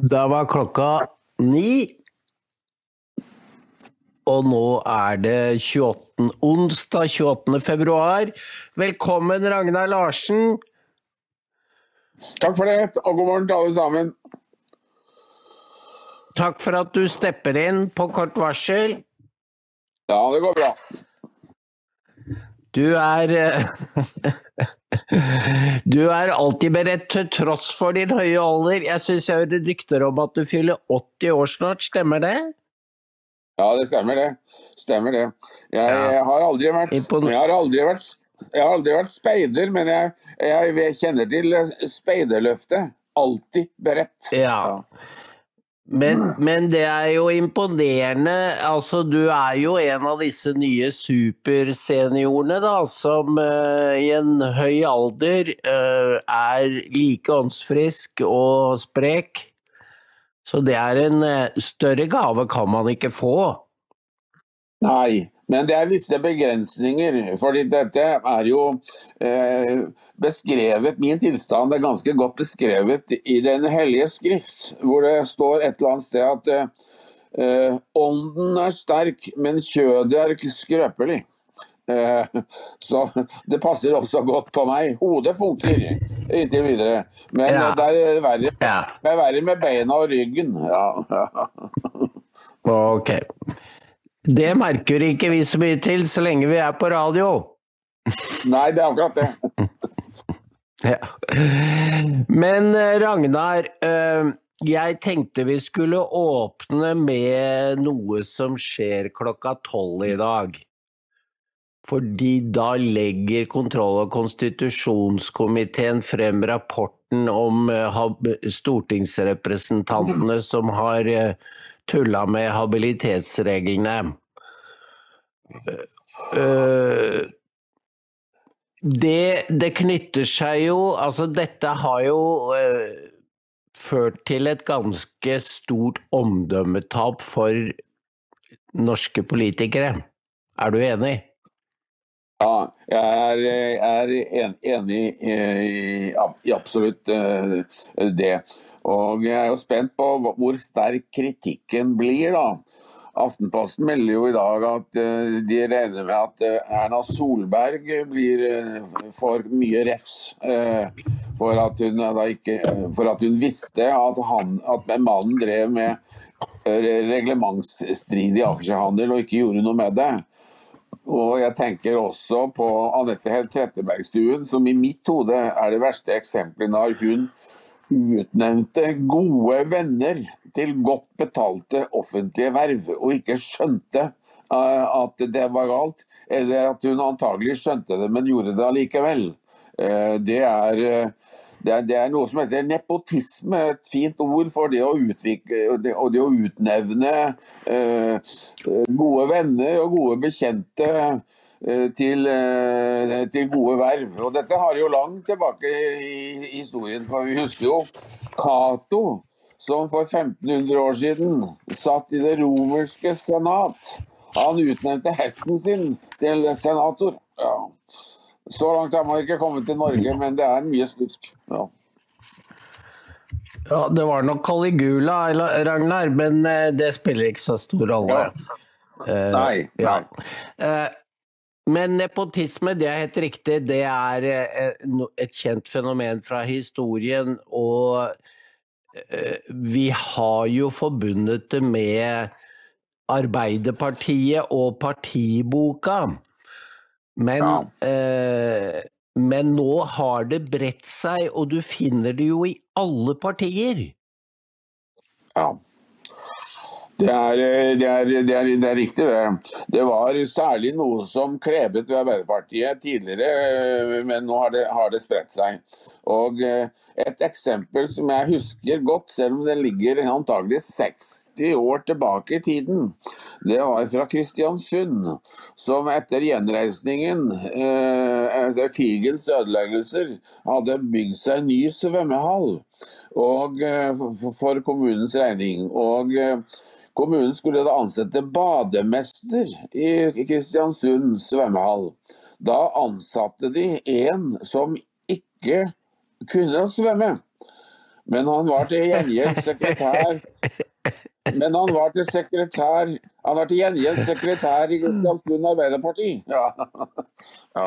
Da var klokka ni. Og nå er det 28, onsdag 28. februar. Velkommen, Ragnar Larsen. Takk for det, og god morgen til alle sammen. Takk for at du stepper inn på kort varsel. Ja, det går bra. Du er eh, Du er alltid beredt til tross for din høye alder. Jeg syns jeg hører rykter om at du fyller 80 år snart, stemmer det? Ja, det stemmer det. Stemmer det. Jeg, jeg har aldri vært Jeg har aldri vært, jeg har aldri vært speider, men jeg, jeg kjenner til speiderløftet. Alltid beredt. Ja. Men, men det er jo imponerende. Altså, du er jo en av disse nye superseniorene, da, som uh, i en høy alder uh, er like åndsfrisk og sprek. Så det er en uh, større gave kan man ikke få. Nei, men det er visse begrensninger. fordi dette er jo eh, beskrevet Min tilstand er ganske godt beskrevet i Den hellige skrift, hvor det står et eller annet sted at eh, ånden er sterk, men kjødet er skrøpelig. Eh, så det passer også godt på meg. Hodet funker inntil videre, men Ja. det er verre, det er verre med beina og ryggen. Ja, ja. ok. Det merker ikke vi så mye til så lenge vi er på radio. Nei, det er akkurat det. Ja. Men eh, Ragnar, eh, jeg tenkte vi skulle åpne med noe som skjer klokka tolv i dag. Fordi da legger kontroll- og konstitusjonskomiteen frem rapporten om eh, stortingsrepresentantene som har tulla med habilitetsreglene. Eh, det, det knytter seg jo Altså, dette har jo eh, ført til et ganske stort omdømmetap for norske politikere. Er du enig? Ja, jeg er, jeg er enig eh, i, i absolutt eh, det. Og jeg er jo spent på hvor sterk kritikken blir, da. Aftenposten melder jo i dag at eh, de regner med at eh, Erna Solberg blir, for mye refs eh, for at hun, ikke, eh, for at hun visste at, han, at mannen drev med eh, reglementsstridig aksjehandel og ikke gjorde noe med det. Og jeg tenker også på Anette Trettebergstuen, som i mitt hode er det verste eksempelet når hun utnevnte gode venner til godt betalte offentlige verv, og ikke skjønte eh, at det var galt. Eller at hun antagelig skjønte det, men gjorde det allikevel. Eh, Det er, eh, det, er, det er noe som heter nepotisme, et fint ord for det å utvikle det, og det å utnevne gode venner og gode bekjente til, eh, til gode verv. Og dette har jo langt tilbake i historien. for Vi husker jo Cato, som for 1500 år siden satt i det romerske senat. Han utnevnte hesten sin til senator. Ja. Så langt har man ikke kommet til Norge, men det er mye snusk. Ja. Ja, det var nok Caligula, Ragnar, men eh, det spiller ikke så stor rolle. Eh, Nei, ja. nei. Eh, Men nepotisme, det er helt riktig, det er eh, et kjent fenomen fra historien. Og eh, vi har jo forbundet det med Arbeiderpartiet og partiboka. Men, Ja. eh, men nå har det bredt seg, og du finner det jo i alle partier. Ja. Det er, eh, det, er, det, er, det er riktig, det. Det var særlig noe som klebet ved Arbeiderpartiet tidligere, eh, men nå har det, har spredt seg. Og eh, Et eksempel som jeg husker godt, selv om det ligger antagelig 60 år tilbake i tiden, det var fra Kristiansund, som etter gjenreisningen, eh, etter krigens ødeleggelser, hadde bygd seg en ny svømmehall og, eh, for- kommunens regning. Og eh, Kommunen skulle da ansette bademester i Kristiansund svømmehall. Da ansatte de en som ikke kunne svømme. Men han var til gjengjeld sekretær Men han var til sekretær Han var til gjengjeld sekretær i Kristiansund Arbeiderparti. Ja.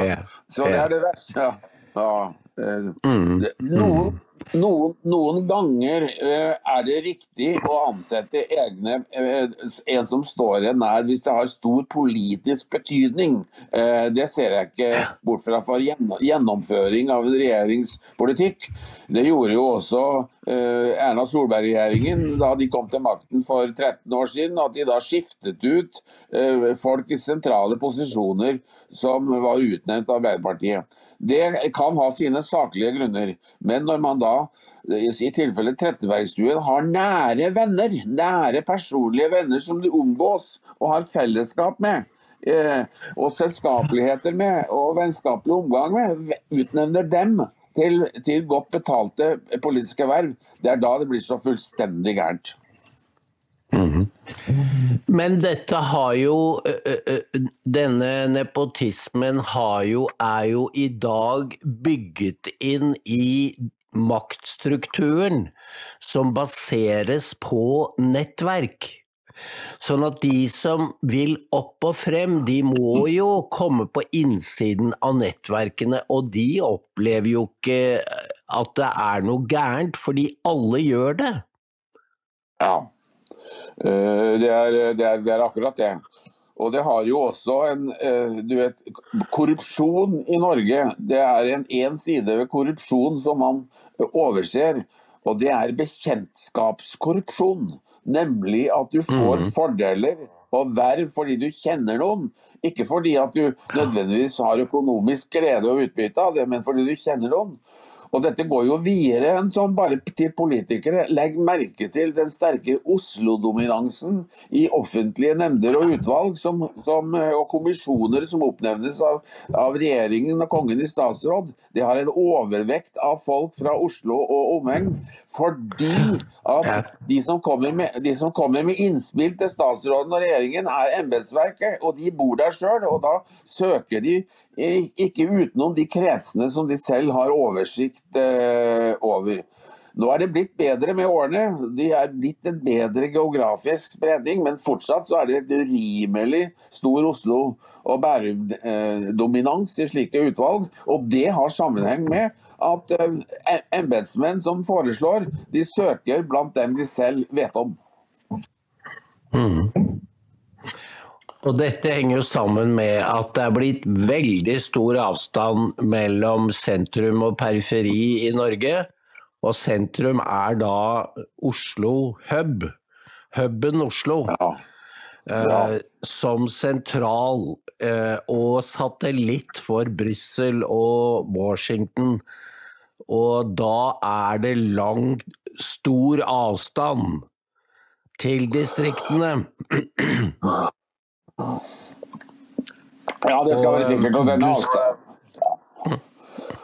ja. Så det er det verste. Ja. ja. Mm. Noen noen, noen, ganger uh, er det riktig å ansette egne, uh, en som står en nær, hvis det har stor politisk betydning. Uh, det ser jeg ikke bort fra for gjennomføring av en regjeringspolitikk. Det gjorde jo også Erna Solberg-regjeringen da de kom til makten for 13 år siden. At de da skiftet ut folk i sentrale posisjoner som var utnevnt av Arbeiderpartiet. Det kan ha sine saklige grunner, men når man da i tilfelle Trettebergstuen har nære venner, nære personlige venner som de omgås og har fellesskap med, eh, og selskapeligheter med og vennskapelig omgang med, utnevner dem til, til godt betalte politiske verv, det er da det blir så fullstendig gærent. Men dette har jo Denne nepotismen jo, er jo i dag bygget inn i maktstrukturen som baseres på nettverk. Sånn at de som vil opp og frem, de må jo komme på innsiden av nettverkene, og de opplever jo ikke at det er noe gærent, fordi alle gjør det. Ja, Eh, det er, det, er, det er, akkurat det. Og det har jo også en eh, du vet, Korrupsjon i Norge, det er en én side ved korrupsjon som man overser. Og det er bekjentskapskorrupsjon. Nemlig at du får mm. fordeler og verv fordi du kjenner noen. Ikke fordi at du nødvendigvis har økonomisk glede og utbytte av det, men fordi du kjenner noen. Og dette går jo videre enn som bare til politikere. Legg merke til den sterke Oslo-dominansen i offentlige nemnder og utvalg som, som, eh, og kommisjoner som oppnevnes av, av, regjeringen og kongen i statsråd. De har en overvekt av folk fra Oslo og omegn. Fordi at de som, med, som kommer med innspill til statsråden og regjeringen, er embetsverket, og de bor der sjøl. Og da søker de ikke utenom de kretsene som de selv har oversikt eh, over. Nå er det blitt bedre med årene. De er blitt en bedre geografisk spredning, men fortsatt så er det et urimelig stor Oslo- og Bærum-dominans i slike utvalg. Og det har sammenheng med at eh, embetsmenn som foreslår, de søker blant dem de selv vet om. Mm. Og dette henger jo sammen med at det er blitt veldig stor avstand mellom sentrum og periferi i Norge. Og sentrum er da Oslo hub. Huben Oslo. Ja. Ja. Eh, som sentral eh, og satellitt for Brussel og Washington. Og da er det lang, stor avstand til distriktene. Ja, det skal være sikkert. Og denne avstanden,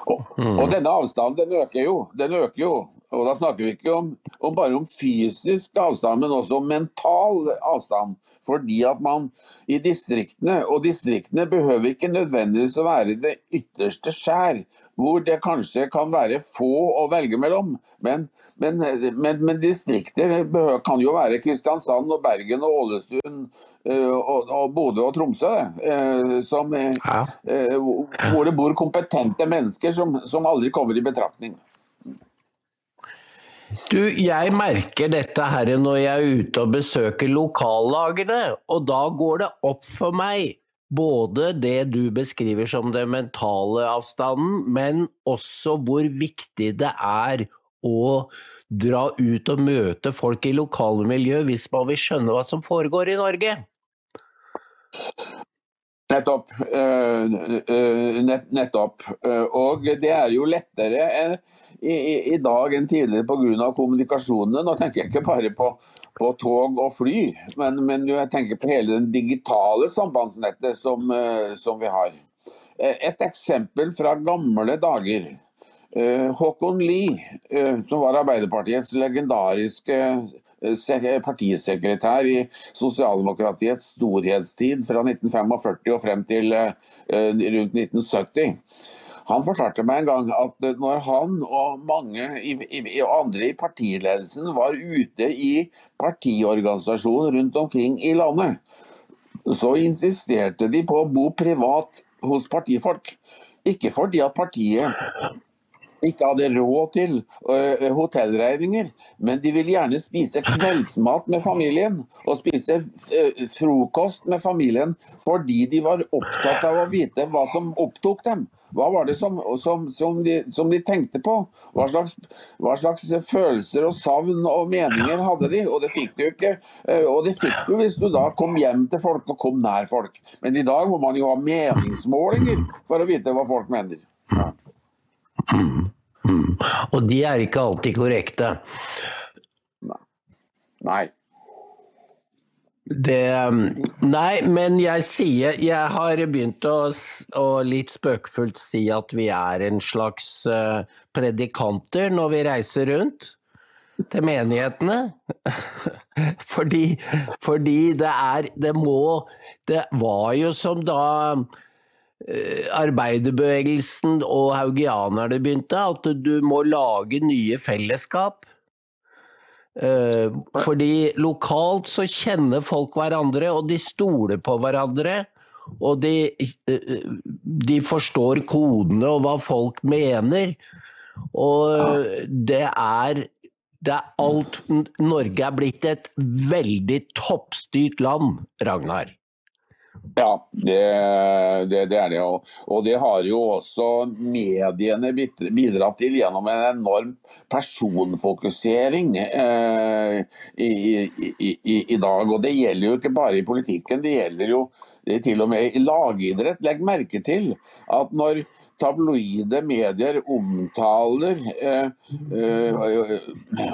og, og denne avstanden den øker jo. Den øker jo. Og da snakker vi ikke om, om bare om fysisk avstand, men også om mental avstand. Fordi at man i distriktene, og distriktene behøver ikke nødvendigvis å være det ytterste skjær, hvor det kanskje kan være få å velge mellom. Men, men, men, men distrikter kan jo være Kristiansand og Bergen og Ålesund og, og Bodø og Tromsø. Som, ja. Hvor det bor kompetente mennesker som, som aldri kommer i betraktning. Du, jeg merker dette her når jeg er ute og besøker lokallagene, og da går det opp for meg både det du beskriver som den mentale avstanden, men også hvor viktig det er å dra ut og møte folk i lokale miljø hvis man vil skjønne hva som foregår i Norge. Nettopp. Eh, eh, nettopp. Eh, og det er jo lettere i, dag enn tidligere pga. kommunikasjonene. Nå tenker jeg ikke bare på, på tog og fly, men, men, jeg tenker på hele den digitale sambandsnettet som, som vi har. Et eksempel fra gamle dager. Håkon Lie, som var Arbeiderpartiets legendariske partisekretær i sosialdemokratiets storhetstid fra 1945 og frem til rundt 1970. Han fortalte meg en gang at når han og mange i, andre i partiledelsen var ute i partiorganisasjonen rundt omkring i landet, så insisterte de på å bo privat hos partifolk. Ikke fordi at partiet ikke hadde råd til uh, hotellregninger, men de ville gjerne spise kveldsmat med familien og spise uh, frokost med familien fordi de var opptatt av å vite hva som opptok dem. Hva var det som, som, som, de, som de, tenkte på? Hva slags, hva slags, følelser og savn og meninger hadde de? Og det fikk du ikke. Uh, og det fikk du hvis du da kom hjem til folk og kom nær folk. Men i dag må man jo ha meningsmålinger for å vite hva folk mener. Ja. Mm. Mm. Og de er ikke alltid korrekte. Nei. Det Nei, men jeg sier Jeg har begynt å, å litt spøkefullt si at vi er en slags uh, predikanter når vi reiser rundt til menighetene. fordi, fordi det er Det må Det var jo som da Eh, arbeiderbevegelsen og haugianerne begynte, at du må lage nye fellesskap. Eh, fordi lokalt så kjenner folk hverandre, og de stoler på hverandre. Og de, eh, de forstår kodene og hva folk mener. Og det er, det er alt Norge er blitt et veldig toppstyrt land, Ragnar. Ja, det, det, det, er det. Og det har jo også mediene bidratt til gjennom en enorm personfokusering eh, i, i, i, i, dag. Og det gjelder jo ikke bare i politikken, det gjelder jo til og med i lagidrett. Legg merke til at når tabloide medier omtaler eh, eh,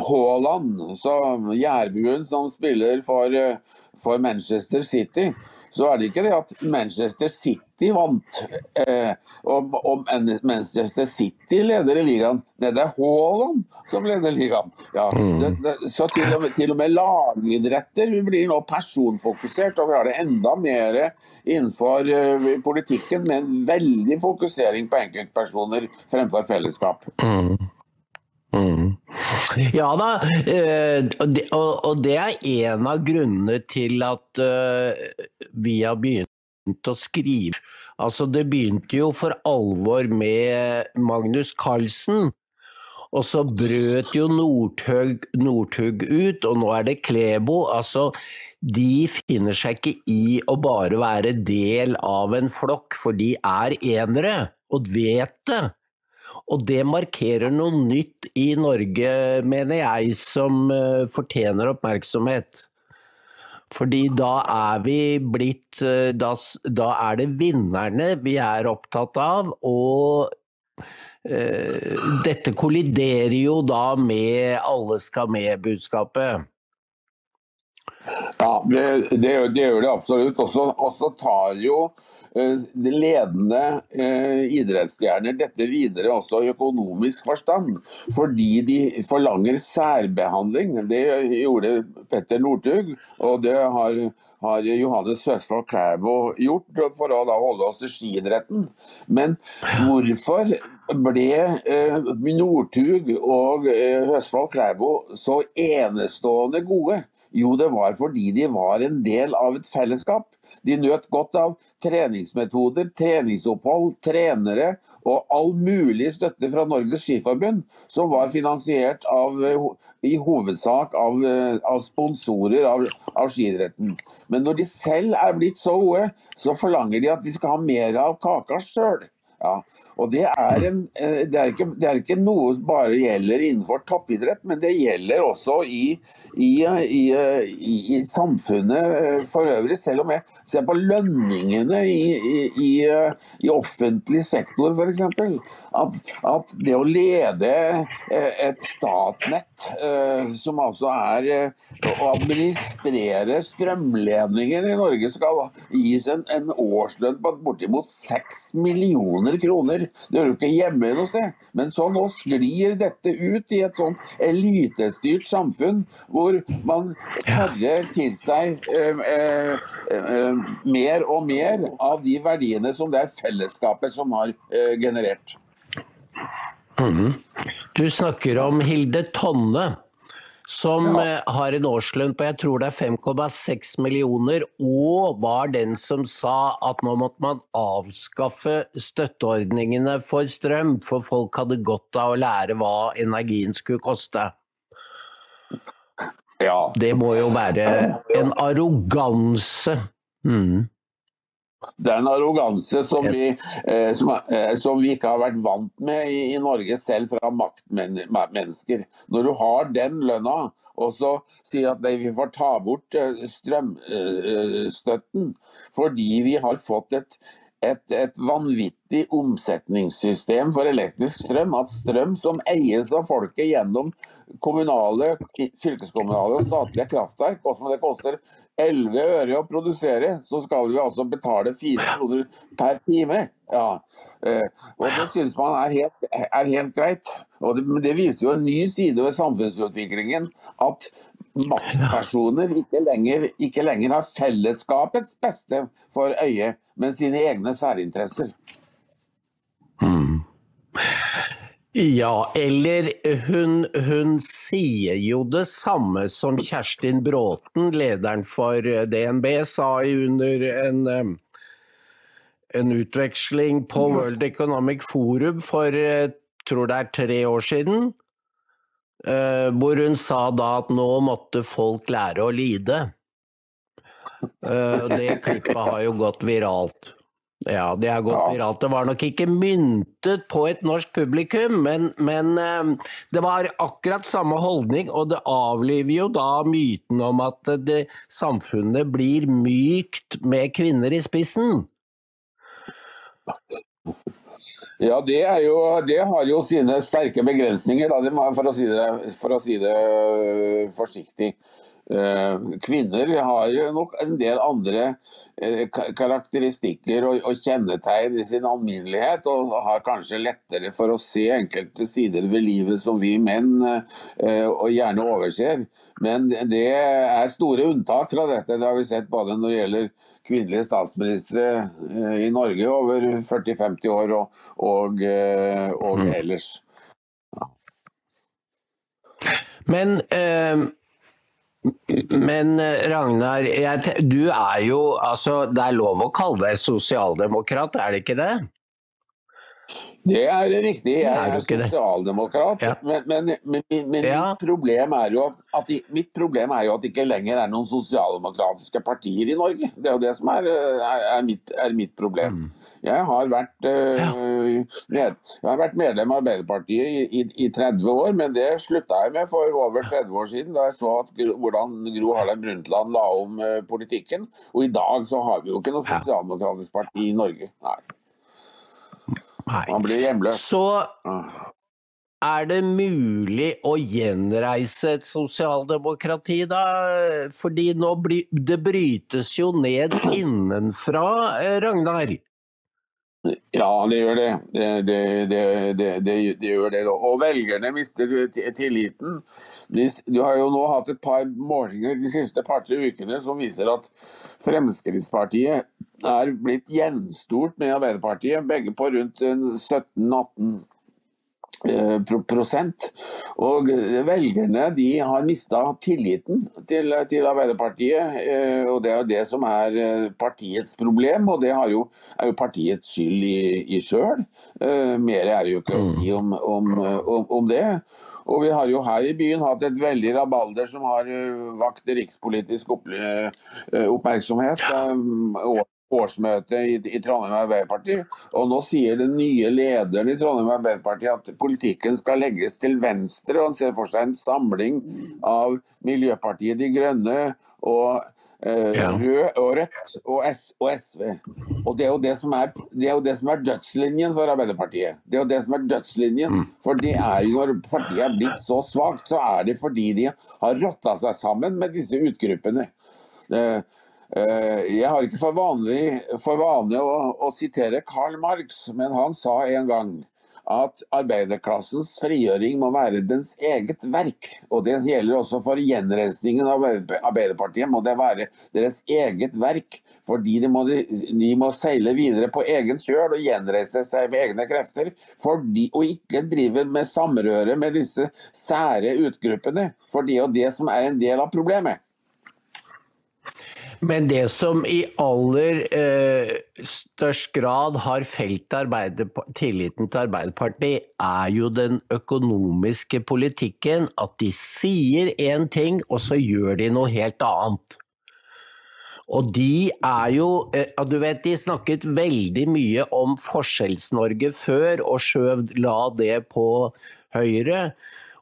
Haaland, som Jærbuen som spiller for, eh, for Manchester City, så er det ikke det at Manchester City vant, eh, og, og, Manchester City leder i ligaen. Nei, det er Haaland som leder ligaen. Ja, mm. det, det, så til og, med, til og med lagidretter blir nå personfokusert, og vi har det enda mer innenfor uh, politikken med en veldig fokusering på enkeltpersoner fremfor fellesskap. Mm. Ja da, eh, og det er en av grunnene til at eh, vi har begynt å skrive. Altså det begynte jo for alvor med Magnus Carlsen. Og så brøt jo Northug, Northug ut, og nå er det Klebo. Altså, de finner seg ikke i å bare være del av en flokk, for de er enere, og vet det. Og det markerer noe nytt i Norge, mener jeg, som uh, fortjener oppmerksomhet. Fordi da er vi blitt uh, da, da, er det vinnerne vi er opptatt av, og eh, dette kolliderer jo da med alle skal med-budskapet. Ja, det, det, det, gjør det absolutt. Og så tar jo Eh, ledende eh, idrettsstjerner dette videre også i økonomisk forstand, fordi de forlanger særbehandling. Det gjorde Petter Northug, og det har, har Johannes Høsvold Klæbo gjort for å holde oss i skiidretten. Men hvorfor ble eh, Northug og Høsvold Klæbo så enestående gode? Jo, det var fordi de var en del av et fellesskap. De nøt godt av treningsmetoder, treningsopphold, trenere og all mulig støtte fra Norges Skiforbund, som var finansiert av, i hovedsak av, av sponsorer av, av skiidretten. Men når de selv er blitt så gode, så forlanger de at de skal ha mer av kaka sjøl. Ja, og det er, en, eh, det, er ikke, det er, ikke, noe som bare gjelder innenfor toppidrett, men det gjelder også i, i, i, i samfunnet eh, for øvrig. Selv om jeg ser på lønningene i, offentlig sektor f.eks. At, at det å lede eh, et Statnett, som altså er å administrere strømledningen i Norge, skal gis en, en årslønn på bortimot seks millioner millioner kroner. Det hører jo ikke hjemme noe sted. Men så nå sklir dette ut i et sånt elitestyrt samfunn hvor man karrer til seg eh, eh, eh, mer og mer av de verdiene som det er fellesskapet som har eh, generert. Du snakker om Hilde Tonne, som Ja. eh, har en årslønn på jeg tror det er 5,6 millioner, og var den som sa at nå måtte man avskaffe støtteordningene for strøm, for folk hadde godt av å lære hva energien skulle koste. Ja. Det må jo være en arroganse. Mm. Det er en arroganse som vi, eh, som, eh, som vi ikke har vært vant med i, i Norge, selv fra maktmennesker. Når du har den lønna, og så sier at nei, vi får ta bort eh, strømstøtten fordi vi har fått et, et, et vanvittig omsetningssystem for elektrisk strøm. At strøm som eies av folket gjennom kommunale, fylkeskommunale og statlige kraftverk, og som det koster 11 øre å produsere, så skal vi altså betale 4 kroner per time. Ja. eh, Og det synes man er helt, er helt greit. Og det, det viser jo en ny side ved samfunnsutviklingen. At maktpersoner ikke lenger, ikke lenger har fellesskapets beste for øye, men sine egne særinteresser. Ja, eller hun, hun sier jo det samme som Kjerstin Bråten, lederen for eh, DNB, sa under en, eh, en utveksling på World Economic Forum for eh, tror det er tre år siden. Hvor hun sa da at nå måtte folk lære å lide. Det klippet har jo gått viralt. Ja, det har gått Ja. viralt. Det var nok ikke myntet på et norsk publikum, men, men eh, det var akkurat samme holdning, og det avliver jo da myten om at det, samfunnet blir mykt med kvinner i spissen. Ja, det, er jo, det har jo sine sterke begrensninger, da, for, å si det, for å si det øh, forsiktig. Eh, Kvinner har jo nok en del andre eh, karakteristikker og, kjennetegn i sin alminnelighet, og har kanskje lettere for å se enkelte sider ved livet som vi menn eh, og gjerne overser. Men det er store unntak fra dette. Det har vi sett både når det gjelder kvinnelige statsministre i Norge over 40-50 år og, og, og ellers. Men, eh, men eh, Ragnar, jeg, du er jo altså Det er lov å kalle deg sosialdemokrat, er det ikke det? Det er riktig, jeg er er sosialdemokrat. Ja. Men, men, men, men, Ja. mitt, problem er jo at, mitt problem er jo at det ikke lenger er noen sosialdemokratiske partier i Norge. Det er jo det som er, er, mitt, er mitt problem. Jeg, har vært, eh, med, jeg har vært medlem av Arbeiderpartiet i, i, i 30 år, men det slutta jeg med for over 30 år siden, da jeg så at, hvordan Gro Harlem Brundtland la om eh, politikken. Og i dag så har vi jo ikke noe sosialdemokratisk parti i Norge. Nei, Nei. Han blir hjemløs. Så Ah. er det mulig å gjenreise et sosialdemokrati da? Fordi nå bry, det brytes jo ned innenfra, eh, Ragnar. Ja, det gjør det. Det, det, det, det, gjør det. Og velgerne mister ti- tilliten. Du har jo nå hatt et par målinger de siste par-tre ukene som viser at Fremskrittspartiet er blitt gjenstort med Arbeiderpartiet, begge på rundt 17-18 eh, prosent. Og velgerne de har mista tilliten til, til Arbeiderpartiet. eh, Og det er jo det som er eh, partiets problem, og det har jo, er jo partiets skyld i, i sjøl. Mer er det jo ikke å si om, om, om, om det. Og vi har jo her i byen hatt et veldig rabalder som har eh, vakt rikspolitisk eh, oppmerksomhet. Um, år- årsmøte i, i Trondheim Arbeiderparti. Og nå sier den nye lederen i Trondheim Arbeiderparti at politikken skal legges til venstre, og han ser for seg en samling av Miljøpartiet De Grønne og eh, Ja. Rød og Rødt og, S og SV. Og det er, jo det, som er, det er jo det som er dødslinjen for Arbeiderpartiet. Det er jo det som er dødslinjen. For det er jo når partiet er blitt så svakt, så er det fordi de har rotta seg sammen med disse utgruppene. Eh, Jeg har ikke for, vanlig, for vanlig å, å sitere Karl Marx, men han sa en gang at arbeiderklassens frigjøring må være dens eget verk. Og det gjelder også for gjenreisningen av Arbeiderpartiet. Må det være deres eget verk. Fordi de må, de må seile videre på egen kjøl og gjenreise seg med egne krefter. Fordi, og ikke drive med samrøre med disse sære utgruppene. For det er jo det som er en del av problemet. Men det som i aller eh, størst grad har felt tilliten til Arbeiderpartiet, er jo den økonomiske politikken. At de sier én ting, og så gjør de noe helt annet. Og de er jo eh, Du vet, de snakket veldig mye om Forskjells-Norge før, og skjøv la det på Høyre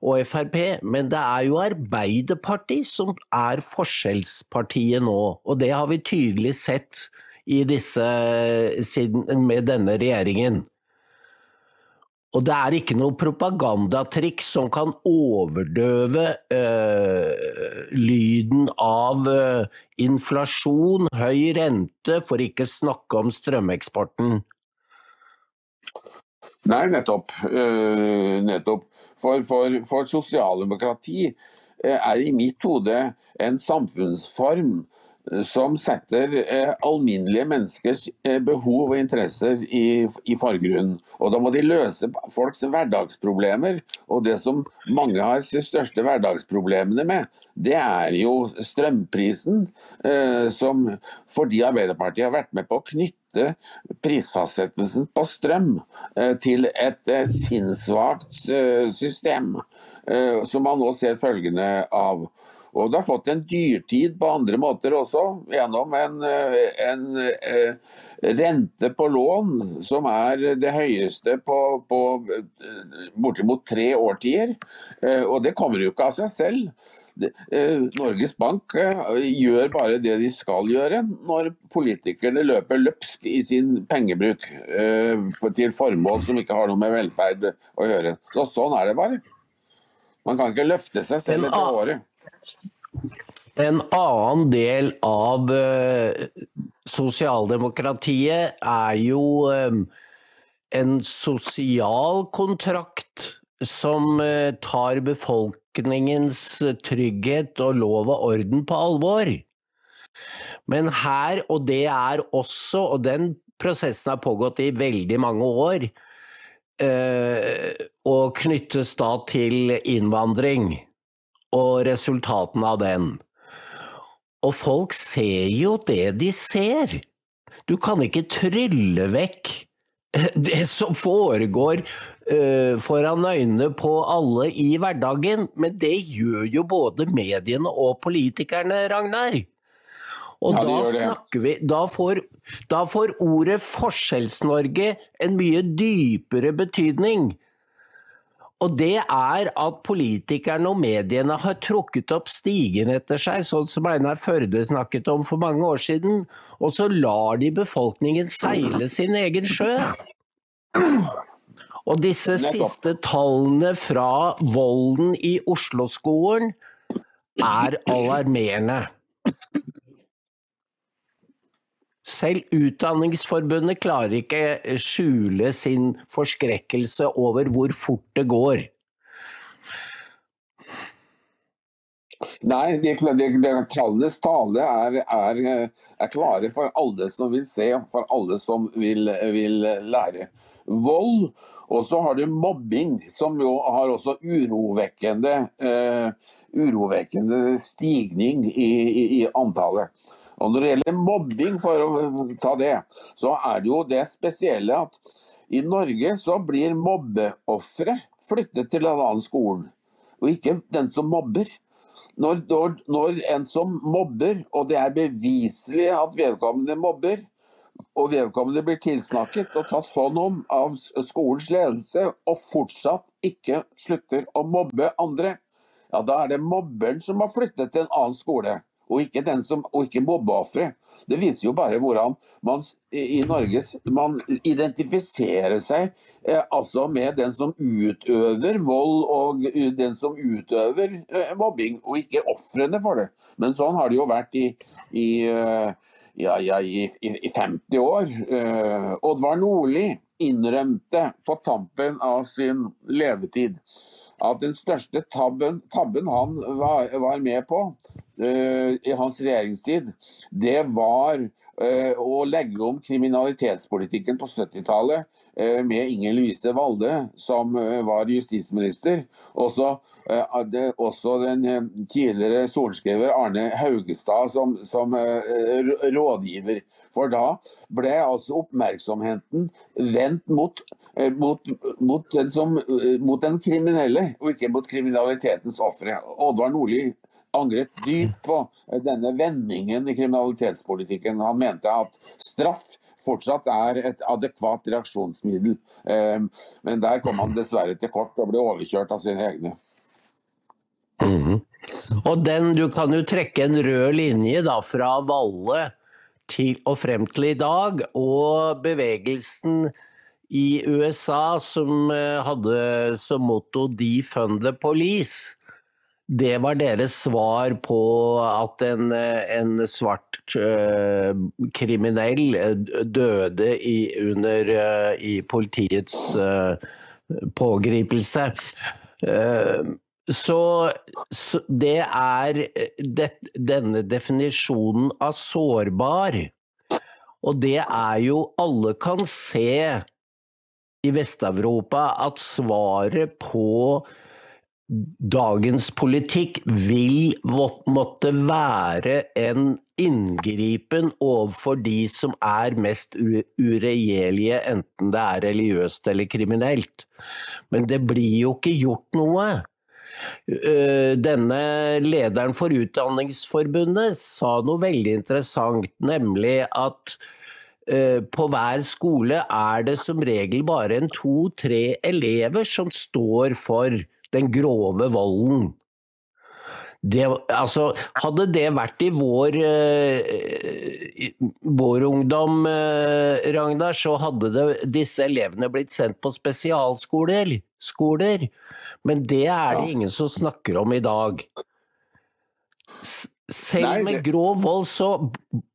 og Frp, men det er jo Arbeiderpartiet som er forskjellspartiet nå. Og det har vi tydelig sett disse, med denne regjeringen. Og det er ikke noe propagandatriks som kan overdøve øh, lyden av øh, inflasjon, høy rente, for ikke snakke om strømeksporten. Nei, nettopp. Uh, nettopp. For, for, for sosialdemokrati eh, er i mitt hode en samfunnsform eh, som setter eh, alminnelige menneskers eh, behov og interesser i, i forgrunnen. Og da må de løse folks hverdagsproblemer. Og det som mange har de største hverdagsproblemene med, det er jo strømprisen. Som fordi Arbeiderpartiet har vært med på å knytte knytte prisfastsettelsen på strøm eh, til et eh, sinnssvakt eh, system, som man nå ser følgene av. Og det har fått en dyrtid på andre måter også, gjennom en, en, en, rente på lån som er det høyeste på, på bortimot tre årtier. Og det kommer jo ikke av seg selv. Eh, Norges Bank eh, gjør bare det de skal gjøre når politikerne løper løpsk i sin pengebruk eh, til formål som ikke har noe med velferd å gjøre. Så Sånn er det bare. Man kan ikke løfte seg selv etter året. En annen del av sosialdemokratiet er jo en sosial kontrakt som tar befolkningens trygghet og lov og orden på alvor. Men her, og det er også, og den prosessen har pågått i veldig mange år, eh, og knyttes da til innvandring og resultatene av den. Og folk ser jo det de ser. Du kan ikke trylle vekk det som foregår foran øynene på alle i hverdagen, men det gjør jo både mediene og politikerne, Ragnar. Og ja, da snakker vi da får, da får ordet Forskjells-Norge en mye dypere betydning. Og det er at politikerne og mediene har trukket opp stigen etter seg, sånn som Einar Førde snakket om for mange år siden, og så lar de befolkningen seile sin egen sjø. Og disse siste tallene fra volden i Oslo-skolen er alarmerende. Selv Utdanningsforbundet klarer ikke skjule sin forskrekkelse over hvor fort det går. Nei, de, de, de, tallenes tale er, er, er, klare for alle som vil se, for alle som vil, vil lære. Vold og så har du mobbing, som jo har også urovekkende, uh, urovekkende stigning i, i, i, antallet. Og Når det gjelder mobbing, for å ta det, så er det jo det spesielle at i Norge så blir mobbeofre flyttet til en annen skole, og ikke den som mobber. Når, når, når en som mobber, og det er beviselig at vedkommende mobber, og vedkommende blir tilsnakket og tatt hånd om av skolens ledelse, og fortsatt ikke slutter å mobbe andre, ja, da er det mobberen som har flyttet til en annen skole, og ikke, den ikke mobbeofferet. Det viser jo bare hvordan man i Norge man identifiserer seg eh, altså med den som utøver vold og den som utøver eh, mobbing, og ikke ofrene for det. Men sånn har det jo vært i, i eh, ja, ja, i, i, 50 år. Uh, Oddvar Nordli innrømte på tampen av sin levetid at den største tabben, tabben han var, var, med på uh, i hans regjeringstid, det var uh, å legge om kriminalitetspolitikken på 70-tallet Eh, med Inger Louise Valde, som eh, var justisminister. Også, eh, også den tidligere sorenskriver Arne Haugestad som, som rådgiver. For da ble altså oppmerksomheten vendt mot, mot, mot, den som, mot, den kriminelle, og ikke mot kriminalitetens ofre. Oddvar Nordli angret dypt på denne vendingen i kriminalitetspolitikken. Han mente at straff fortsatt er et adekvat reaksjonsmiddel. Ehm, men der kom han dessverre til kort og ble overkjørt av sine egne. Mm. Og den, Du kan jo trekke en rød linje da, fra Valle til, og frem til i dag, og bevegelsen i USA som eh, hadde som motto 'Defund the Police'. Det var deres svar på at en, en svart uh, kriminell eh, døde i, under uh, i politiets uh, pågripelse. Så, så, det er det, denne definisjonen av sårbar. Og det er jo Alle kan se i Vest-Europa at svaret på dagens politikk vil måtte være en inngripen overfor de som er mest uregjerlige, enten det er religiøst eller kriminelt. Men det blir jo ikke gjort noe. Denne lederen for Utdanningsforbundet sa noe veldig interessant, nemlig at på hver skole er det som regel bare en to-tre elever som står for den grove volden. Det, altså, hadde det vært i vår, uh, vår ungdom, uh, Ragnar, så hadde det, disse elevene blitt sendt på spesialskoler. Skoler. Men det er det ingen som snakker om i dag. Selv med grov vold så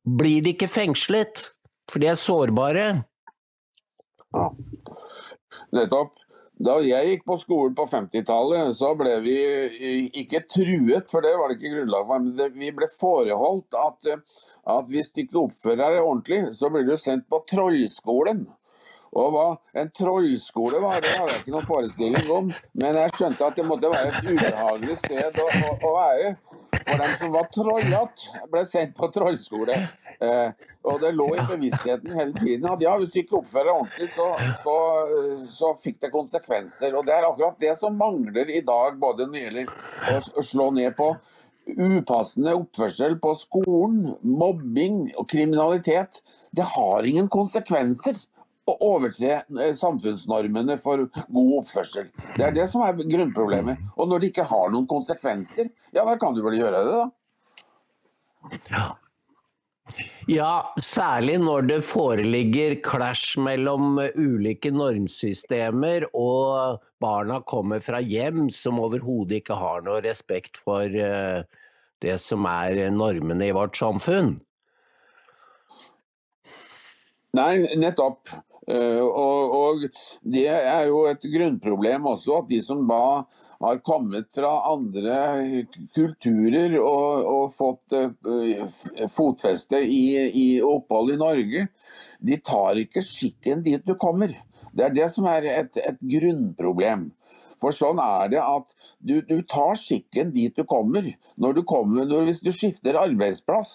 blir de ikke fengslet, for de er sårbare. Ja, nettopp. Da jeg gikk på skolen på 50-tallet, så ble vi ikke truet, for det var det ikke grunnlag for, men vi ble foreholdt at, at hvis du ikke oppfører deg ordentlig, så blir du sendt på trollskolen. Og hva en trollskole var, det hadde jeg ikke noen forestilling om, men jeg skjønte at det måtte være et ubehagelig sted å, å, å være. For dem som var trollete, ble sendt på trollskole. Eh, og det lå i bevisstheten hele tiden at ja, hvis du ikke oppfører deg ordentlig, så, så, så, fikk det konsekvenser. Og det er akkurat det som mangler i dag, både når det gjelder å slå ned på upassende oppførsel på skolen, mobbing og kriminalitet. Det har ingen konsekvenser å overtre eh, samfunnsnormene for god oppførsel. Det er det som er grunnproblemet. Og når det ikke har noen konsekvenser, ja da kan du vel gjøre det, da. Ja. Ja, særlig når det foreligger clash mellom ulike normsystemer og barna kommer fra hjem som overhodet ikke har noe respekt for eh, det som er normene i vårt samfunn. Nei, nettopp. Eh, og, og, det er jo et grunnproblem også, at de som da har kommet fra andre kulturer og, og fått uh, fotfeste i, i, opphold i Norge, de tar ikke skikken dit du kommer. Det er det som er et, et grunnproblem. For sånn er det at du, du tar skikken dit du kommer. Når du kommer når, hvis du skifter arbeidsplass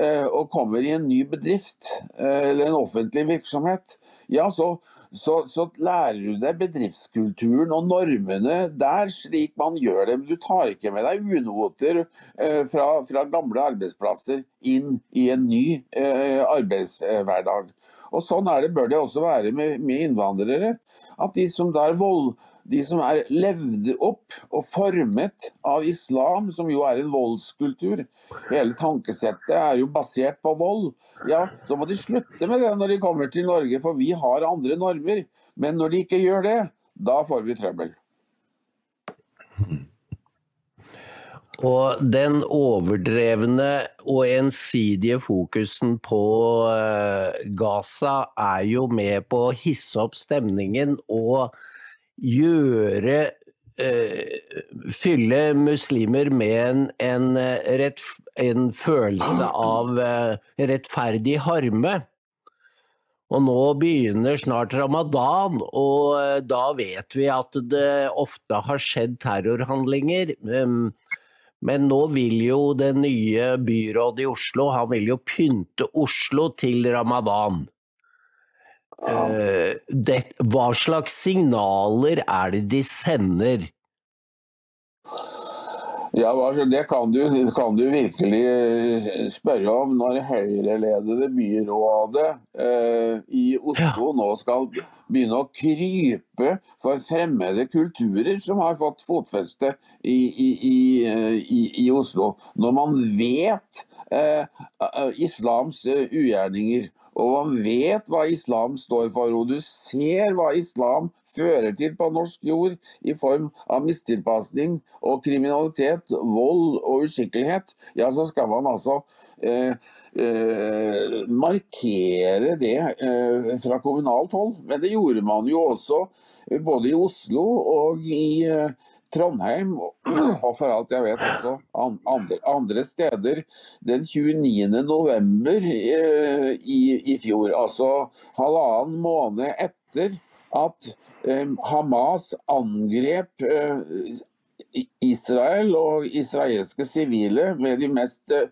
uh, og kommer i en ny bedrift uh, eller en offentlig virksomhet, ja, så, så, så, lærer du deg bedriftskulturen og normene der, slik man gjør det. Du tar ikke med deg unoter eh, fra, fra, gamle arbeidsplasser inn i en ny eh, arbeidshverdag. Og Sånn er det, bør det også være med, med innvandrere. At de som da er vold, de som er levd opp og formet av islam, som jo er en voldskultur. Hele tankesettet er jo basert på vold. Ja, så må de slutte med det når de kommer til Norge, for vi har andre normer. Men når de ikke gjør det, da får vi trøbbel. Og den overdrevne og ensidige fokusen på eh, Gaza er jo med på å hisse opp stemningen og gjøre eh, Fylle muslimer med en, en, rett, en følelse av eh, rettferdig harme. Og nå begynner snart ramadan, og da vet vi at det ofte har skjedd terrorhandlinger. Um, men nå vil jo det nye byrådet i Oslo han vil jo pynte Oslo til ramadan. Uh, det, hva slags signaler er det de sender? Ja, Det kan du, kan du, virkelig eh, spørre om når Høyre-ledede byrådet eh, i Oslo ja. nå skal begynne å krype for fremmede kulturer som har fått fotfeste i, i, i, i Oslo. Når man vet eh, islams eh, ugjerninger og man vet hva islam står for, og du ser hva islam fører til på norsk jord i form av mistilpasning og kriminalitet, vold og uskikkelighet, ja, så skal man altså eh, eh, markere det eh, fra kommunalt hold. Men det gjorde man jo også eh, både i Oslo og i eh, Trondheim, og for alt jeg vet også andre, andre steder, den 29. november eh, i, i, fjor. Altså halvannen måned etter at eh, Hamas angrep eh, Israel og israelske sivile med de mest uh,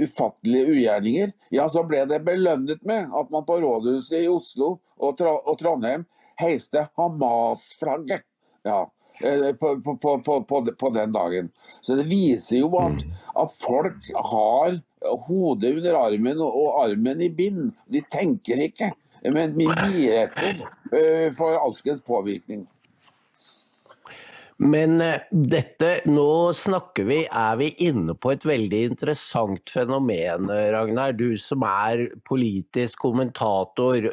ufattelige ugjerninger, ja, så ble det belønnet med at man på rådhuset i Oslo og, Trondheim heiste Hamas-flagget. Ja, på, på, på, på, den dagen. Så det viser jo at, at folk har hodet under armen og armen i bind. De tenker ikke, men vi gir etter uh, for alskens påvirkning. Men eh, dette, nå snakker vi, er vi inne på et veldig interessant fenomen, Ragnar. Du som er politisk kommentator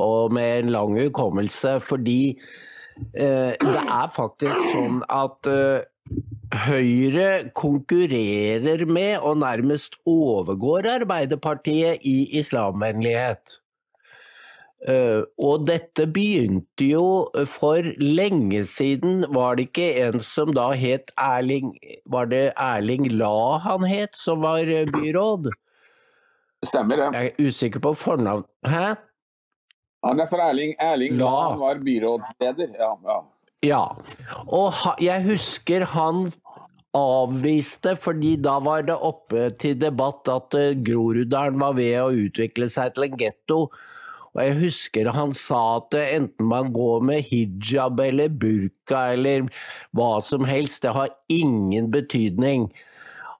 og med en lang hukommelse. Fordi Eh, det er faktisk sånn at eh, Høyre konkurrerer med og nærmest overgår Arbeiderpartiet i islamvennlighet. Uh, og dette begynte jo for lenge siden, var det ikke en som da het Erling Var det Erling La han het, som var byråd? Stemmer det. Jeg er usikker på fornavn. Hæ? Han er fra Erling. Erling La. Han var byrådsleder. Ja, ja. ja. Og ha, jeg husker han avviste, fordi da var det oppe til debatt at uh, Groruddalen var ved å utvikle seg til en getto. Og jeg husker han sa at uh, enten man går med hijab eller burka eller hva som helst, det har ingen betydning.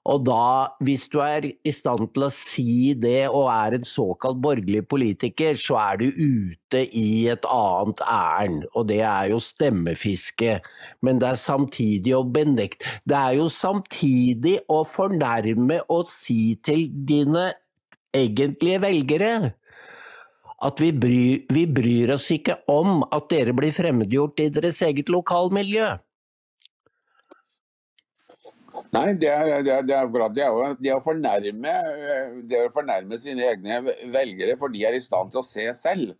Og da, hvis du er i stand til å si det og er en såkalt borgerlig politiker, så er du ute i et annet ærend, og det er jo stemmefiske. Men det er samtidig å benekte Det er jo samtidig å fornærme og si til dine egentlige velgere at vi bryr, vi bryr oss ikke om at dere blir fremmedgjort i deres eget lokalmiljø. Nei, det er, det er, det er akkurat det. Er, det, å fornærme, det å fornærme sine egne velgere, for de er i stand til å se selv.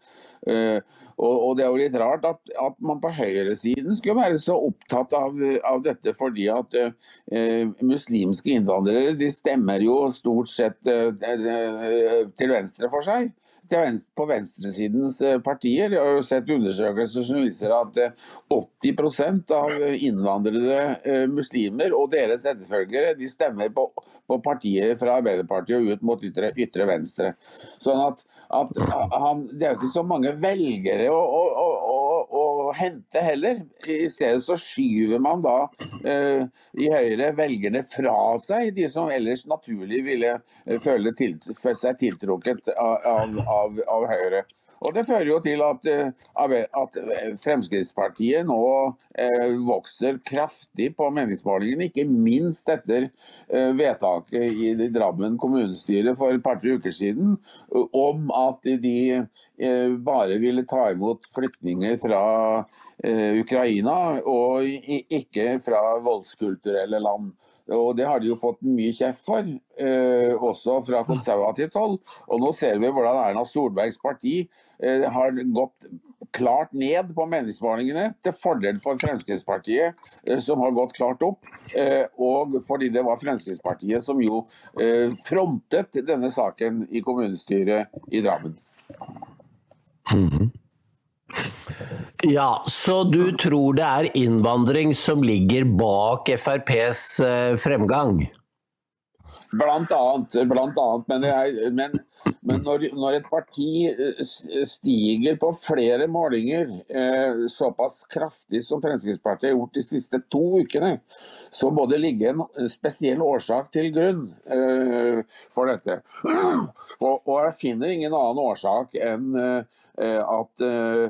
Uh, og, og, Det er jo litt rart at, at man på høyresiden skulle være så opptatt av, av dette, fordi at uh, muslimske innvandrere de stemmer jo stort sett uh, til venstre for seg på venstresidens eh, partier. Jeg har jo sett undersøkelser som viser at 80 eh, av innvandrede eh, muslimer og deres etterfølgere de stemmer på, på partier fra Arbeiderpartiet og ut mot ytre, ytre venstre. Sånn at, at han, Det er jo ikke så mange velgere å, å, å, å, hente heller. I stedet så skyver man da eh, i Høyre velgerne fra seg, de som ellers naturlig ville føle til, seg tiltrukket av, av av, av Høyre. Og Det fører jo til at, at Fremskrittspartiet nå vokser kraftig på meningsmålingene, ikke minst etter vedtaket i Drammen kommunestyre for et par-tre uker siden om at de bare ville ta imot flyktninger fra Ukraina, og ikke fra voldskulturelle land. Og Det har de jo fått mye kjeft for, eh, også fra konservativt hold. Og Nå ser vi hvordan Erna Solbergs parti eh, har gått klart ned på meningsmålingene, til fordel for Fremskrittspartiet, eh, som har gått klart opp. Eh, og fordi det var Fremskrittspartiet som jo eh, frontet denne saken i kommunestyret i Drammen. Mm -hmm. Ja, Så du tror det er innvandring som ligger bak FrPs eh, fremgang? Blant annet. Blant annet men, jeg, men, men når, når, et parti eh, stiger på flere målinger eh, såpass kraftig som Fremskrittspartiet har gjort de siste to ukene, så må det ligge en spesiell årsak til grunn eh, for dette. Og, og, jeg finner ingen annen årsak enn eh, at, eh,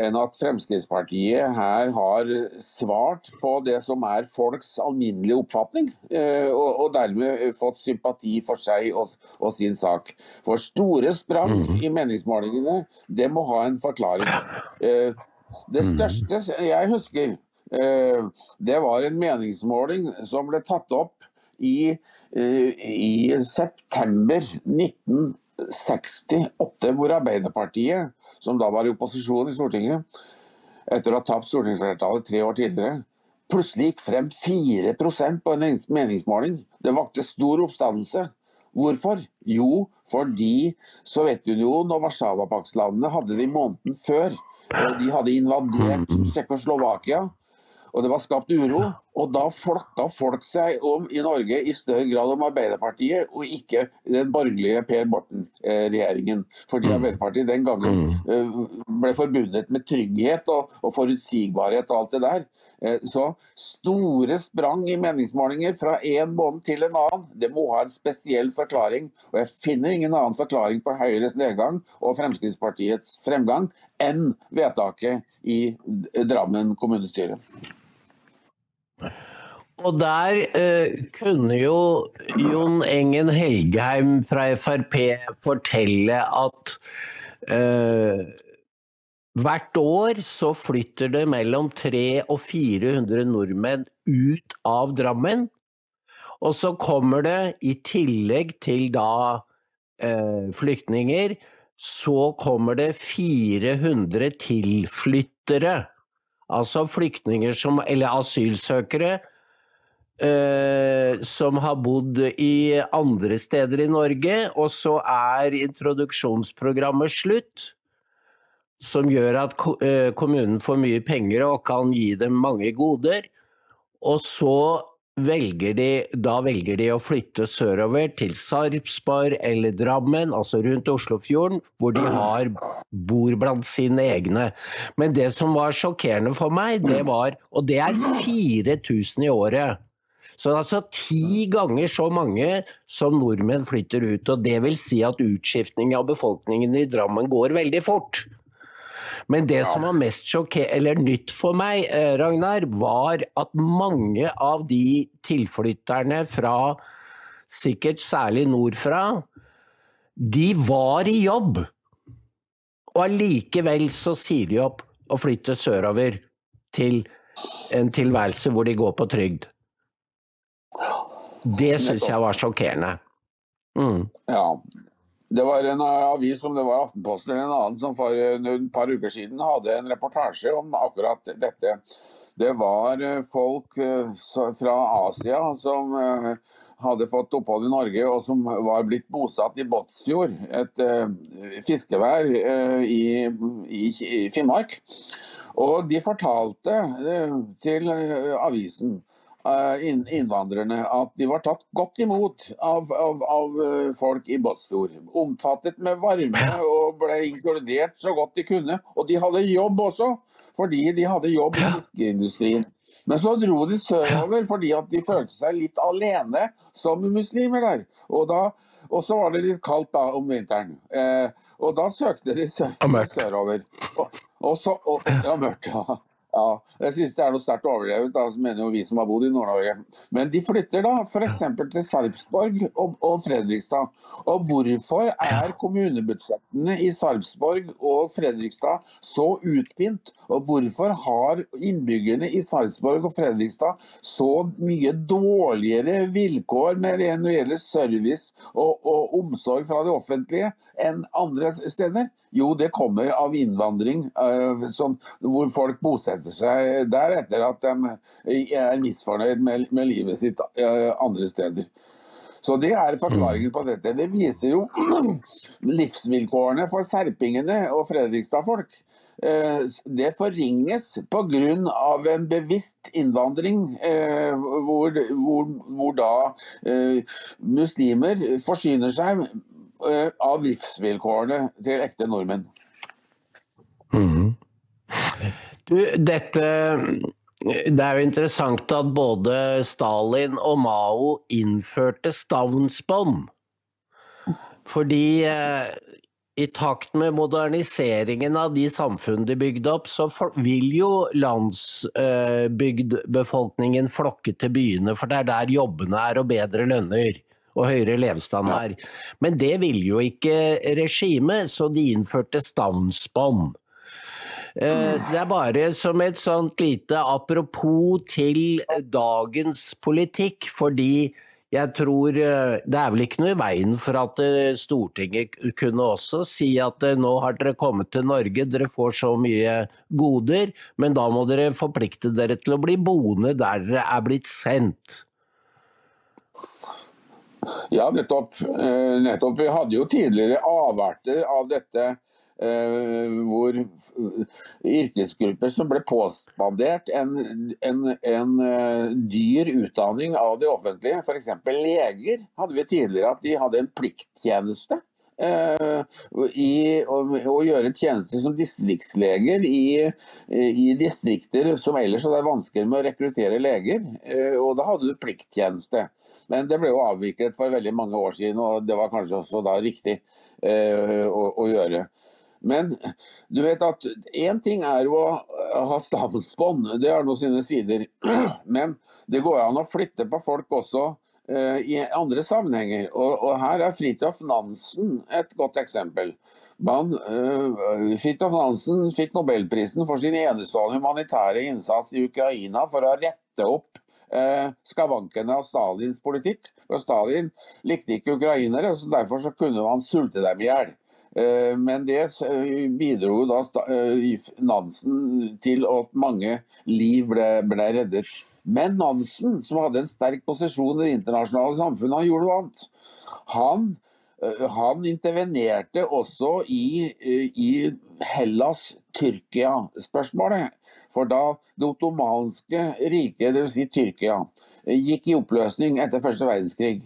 enn at Fremskrittspartiet her har svart på det som er folks alminnelige oppfatning, eh, og, og dermed fått sympati for seg og, og, sin sak. For store sprang mm. i meningsmålingene, det må ha en forklaring. Det mm. største jeg husker, det var en meningsmåling som ble tatt opp i, i september 1968, hvor Arbeiderpartiet som da var i opposisjon i Stortinget, etter å ha tapt stortingsflertallet tre år tidligere, plutselig gikk frem 4% på en meningsmåling. Det vakte stor oppstandelse. Hvorfor? Jo, fordi Sovjetunionen og Warszawapaktslandene hadde det i måneden før. De hadde invadert. Tsjekkoslovakia og det var skapt uro. Og da flokka folk seg om i Norge i større grad om Arbeiderpartiet, og ikke den borgerlige Per Borten-regjeringen. Fordi mm. Arbeiderpartiet den gangen mm. eh, ble forbundet med trygghet og, og forutsigbarhet og alt det der. Eh, så store sprang i meningsmålinger fra en måned til en annen, det må ha en spesiell forklaring. Og jeg finner ingen annen forklaring på Høyres nedgang og Fremskrittspartiets fremgang enn vedtaket i Drammen kommunestyre. Og der eh, kunne jo Jon Engen Helgheim fra Frp fortelle at eh, hvert år så flytter det mellom 300 og 400 nordmenn ut av Drammen. Og så kommer det, i tillegg til da eh, flyktninger, så kommer det 400 tilflyttere. Altså flyktninger som Eller asylsøkere eh, som har bodd i andre steder i Norge, og så er introduksjonsprogrammet slutt. Som gjør at eh, kommunen får mye penger og kan gi dem mange goder. Og så velger de, da velger de å flytte sørover til Sarpsborg eller Drammen, altså rundt Oslofjorden, hvor de har, bor blant sine egne. Men det som var sjokkerende for meg, det var Og det er 4000 i året. Så det er altså ti ganger så mange som nordmenn flytter ut. og Det vil si at utskiftning av befolkningen i Drammen går veldig fort. Men det som var mest eller nytt for meg, eh, Ragnar, var at mange av de tilflytterne fra sikkert særlig nordfra, de var i jobb. Og allikevel så sier de opp og flytter sørover til en tilværelse hvor de går på trygd. Det syns jeg var sjokkerende. Mm. Ja, det var en avis som det var Aftenposten eller en annen som for et par uker siden hadde en reportasje om akkurat dette. Det var eh, folk eh, fra Asia som eh, hadde fått opphold i Norge og som var blitt bosatt i Båtsfjord, et fiskevær i, Finnmark. Og de fortalte til avisen Eh, innvandrerne at de var tatt godt imot av, av, av eh, folk i Båtsfjord. Omfattet med varme og ble inkludert så godt de kunne. Og de hadde jobb også, fordi de hadde jobb i fiskeindustrien. Men så dro de sørover fordi at de følte seg litt alene som muslimer der. Og, da, og så var det litt kaldt da om vinteren. Eh, og da søkte de sø sørover. Og, og så, og, ja, mørkt, ja. Ja, jeg synes det er noe sterkt overdrevet, mener jo vi som har bodd i Nord-Norge. Men de flytter da f.eks. til Sarpsborg og, og, Fredrikstad. Og hvorfor er kommunebudsjettene i Sarpsborg og Fredrikstad så utpint? Og hvorfor har innbyggerne i Sarpsborg og Fredrikstad så mye dårligere vilkår når det gjelder service og, og omsorg fra det offentlige enn andre steder? Jo, det kommer av innvandring, uh, som, hvor folk bosetter seg der etter at de er misfornøyd med, med livet sitt uh, andre steder. Så Det er forklaringen på dette. Det viser jo livsvilkårene for serpingene og Fredrikstad-folk. Uh, det forringes pga. en bevisst innvandring, hvor, hvor, hvor da muslimer forsyner seg Eh, av livsvilkårene til ekte nordmenn. Mm. Du, dette det er jo interessant at både Stalin og Mao innførte stavnsbånd. Fordi eh, i takt med moderniseringen av de samfunn de bygde opp, så vil jo landsbygdbefolkningen eh, flokke til byene, for det er der jobbene er og bedre lønner og høyere levestandard. Ja. Men det ville jo ikke regimet, så de innførte stavnsbånd. Eh, det er bare som et sånt lite apropos til dagens politikk, fordi jeg tror eh, Det er vel ikke noe i veien for at eh, Stortinget kunne også si at nå har dere kommet til Norge, dere får så mye goder, men da må dere forplikte dere til å bli boende der dere er blitt sendt. Ja, nettopp. Nettopp. Vi hadde jo tidligere avverter av dette. Uh, hvor yrkesgrupper som ble påspandert en, en, en uh, dyr utdanning av det offentlige, f.eks. leger, hadde vi tidligere at de hadde en plikttjeneste. I å, gjøre tjenester som distriktsleger i, i, distrikter som ellers hadde vanskelig med å rekruttere leger. og da hadde du plikttjeneste. Men det ble jo avviklet for veldig mange år siden, og det var kanskje også da riktig eh, å, å, gjøre. Men du vet at én ting er å ha stavnsbånd, det har nå sine sider. Men det går an å flytte på folk også uh, i andre sammenhenger. Og, og her er Fridtjof Nansen et godt eksempel. Man, uh, Fridtjof Nansen fikk nobelprisen for sin enestående humanitære innsats i Ukraina for å rette opp eh, skavankene av Stalins politikk. For Stalin likte ikke ukrainere, så derfor så kunne han sulte dem i hjel. Eh, men det eh, bidro da eh, Nansen til at mange liv ble, ble reddet. Men Nansen, som hadde en sterk posisjon i det internasjonale samfunnet, han gjorde noe annet. Han han intervenerte også i, i Hellas-Tyrkia-spørsmålet. For da det ottomanske riket, dvs. Si Tyrkia, gikk i oppløsning etter første verdenskrig,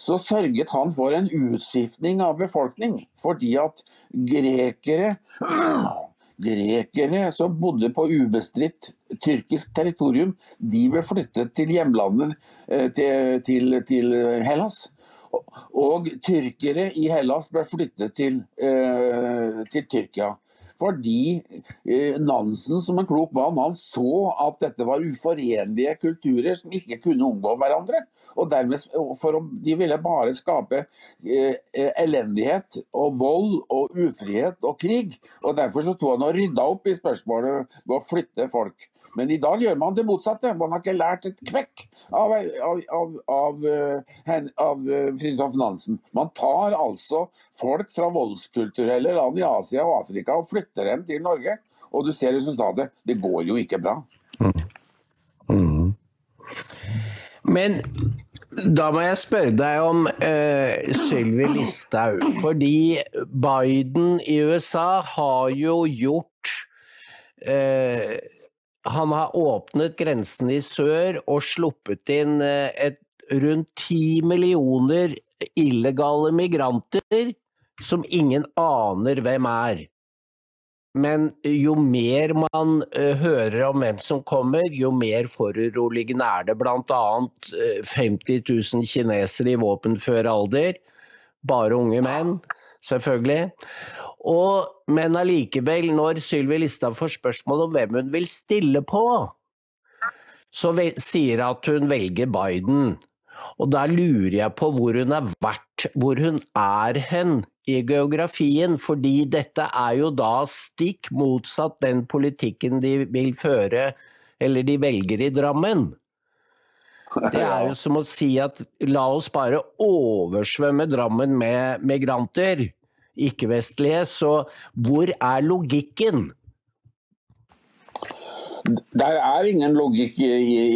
så sørget han for en utskiftning av befolkning. Fordi at grekere Grekere som bodde på ubestridt tyrkisk territorium, de ble flyttet til hjemlandet eh, til, til, til Hellas. Og tyrkere i Hellas ble flyttet til, eh, til Tyrkia. Fordi eh, Nansen som en klok mann han så at dette var uforenlige kulturer som ikke kunne omgå hverandre. Og dermed, for De ville bare skape eh, elendighet og vold og ufrihet og krig. og Derfor så tok han og rydda opp i spørsmålet ved å flytte folk. Men i dag gjør man det motsatte. Man har ikke lært et kvekk av, av, av, av, eh, av eh, Fridtjof Nansen. Man tar altså folk fra voldskulturelle land i Asia og Afrika og flytter dem til Norge. Og du ser resultatet. Det går jo ikke bra. Mm. Mm. Men da må jeg spørre deg om uh, Sylvi Listhaug. Fordi Biden i USA har jo gjort uh, han har åpnet grensen i sør og sluppet inn eh, et, rundt ti millioner illegale migranter som ingen aner hvem er. men jo mer man uh, hører om hvem som kommer, jo mer foruroligende er det. Annet uh, 50 000 kinesere i våpenfør alder. Bare unge menn, selvfølgelig. Og, men allikevel, når Sylvi Listhaug får spørsmål om hvem hun vil stille på, så sier hun at hun velger Biden. Og da lurer jeg på hvor hun har vært, hvor hun er hen i geografien, fordi dette er jo da stikk motsatt den politikken de vil føre, eller de velger i Drammen. Det er jo som å si at la oss bare oversvømme Drammen med migranter, ikke-vestlige, så hvor er logikken? Der er ingen logikk i,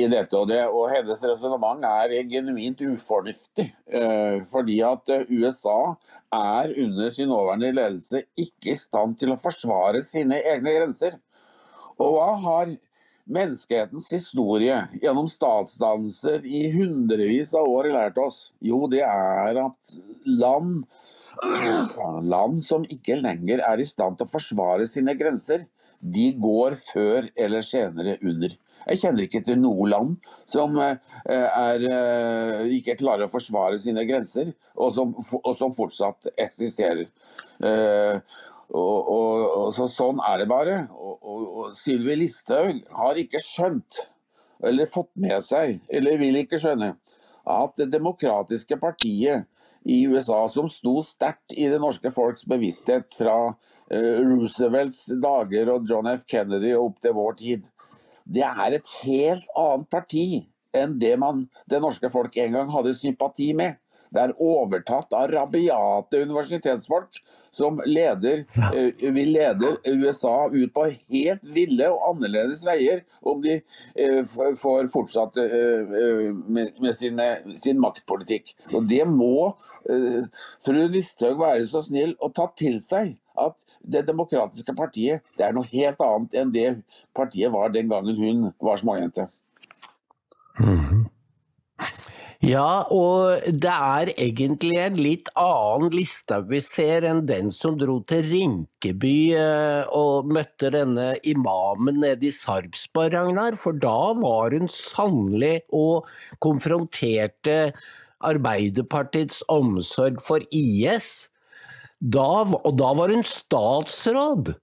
i, dette, og, det, og hennes resonnement er genuint ufornuftig. Eh, fordi at eh, USA er under sin nåværende ledelse ikke i stand til å forsvare sine egne grenser. Og hva har menneskehetens historie gjennom statsdannelser i hundrevis av år lært oss? Jo, det er at land, land som ikke lenger er i stand til å forsvare sine grenser, de går før eller senere under. Jeg kjenner ikke til noe land som eh, er, eh, ikke klarer å forsvare sine grenser, og som, og som fortsatt eksisterer. Eh, og, og, så, sånn er det bare. Og, Sylvi Listhaug har ikke skjønt, eller fått med seg, eller vil ikke skjønne, at Det demokratiske partiet i USA som sto sterkt i det norske folks bevissthet fra uh, Roosevelts dager og John F. Kennedy og opp til vår tid. Det er et helt annet parti enn det man, det norske folk en gang hadde sympati med. Det er overtatt av rabiate universitetsfolk som leder, uh, vil lede USA ut på helt ville og annerledes veier om de uh, får fortsatt uh, med, sine, sin maktpolitikk. Og Det må fru Listhaug være så snill å ta til seg. At Det demokratiske partiet det er noe helt annet enn det partiet var den gangen hun var småjente. Mm. Ja, og det er egentlig en litt annen liste vi ser enn den som dro til Rinkeby eh, og møtte denne imamen nede i Sarpsborg, Ragnar. For da var hun sannelig og konfronterte Arbeiderpartiets omsorg for IS. Da, og da var hun statsråd!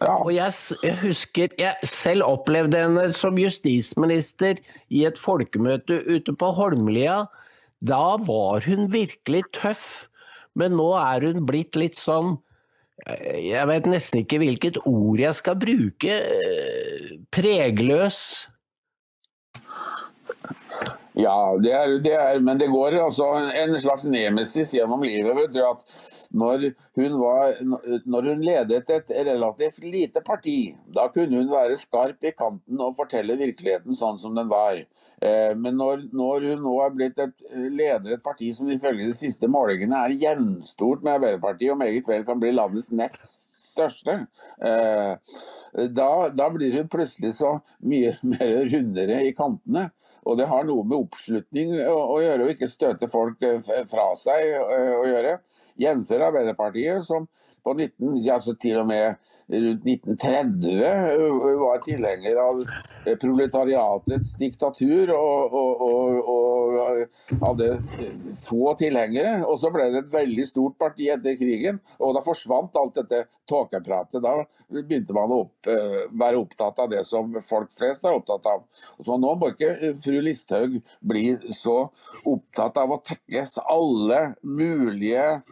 Ja. Og jeg, jeg, husker jeg selv opplevde henne som justisminister i et folkemøte ute på Holmlia. Da var hun virkelig tøff, men nå er hun blitt litt sånn Jeg vet nesten ikke hvilket ord jeg skal bruke. Pregløs. Ja, det er, det er, men det går altså en slags nemesis gjennom livet. vet du, at når hun, var, når hun, ledet et relativt lite parti. Da kunne hun være skarp i kanten og fortelle virkeligheten sånn som den var. Eh, men når, når hun nå er blitt et, leder et parti som ifølge de siste målingene er jevnstort med Arbeiderpartiet, og meget vel kan bli landets nest største, eh, da, da blir hun plutselig så mye mer rundere i kantene. Og det har noe med oppslutning å, å gjøre, og ikke støte folk eh, fra seg å gjøre. Jf. Arbeiderpartiet, som på 19, altså til og med rundt 1930 var tilhenger av proletariatets diktatur og, og, og, og, hadde få tilhengere. Og så ble det et veldig stort parti etter krigen, og da forsvant alt dette tåkepratet. Da begynte man å opp, være opptatt av det som folk flest er opptatt av. Så nå må ikke fru Listhaug bli så opptatt av å tekkes alle mulige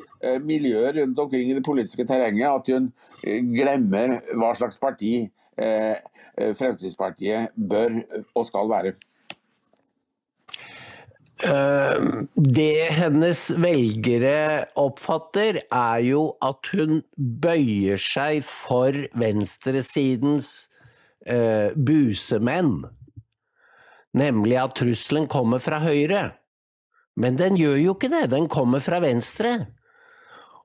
miljøer rundt omkring i det politiske terrenget at hun eh, glemmer hva slags parti eh, Fremskrittspartiet bør og skal være. Det hennes velgere oppfatter, er jo at hun bøyer seg for venstresidens busemenn. Nemlig at trusselen kommer fra høyre. Men den gjør jo ikke det, den kommer fra venstre.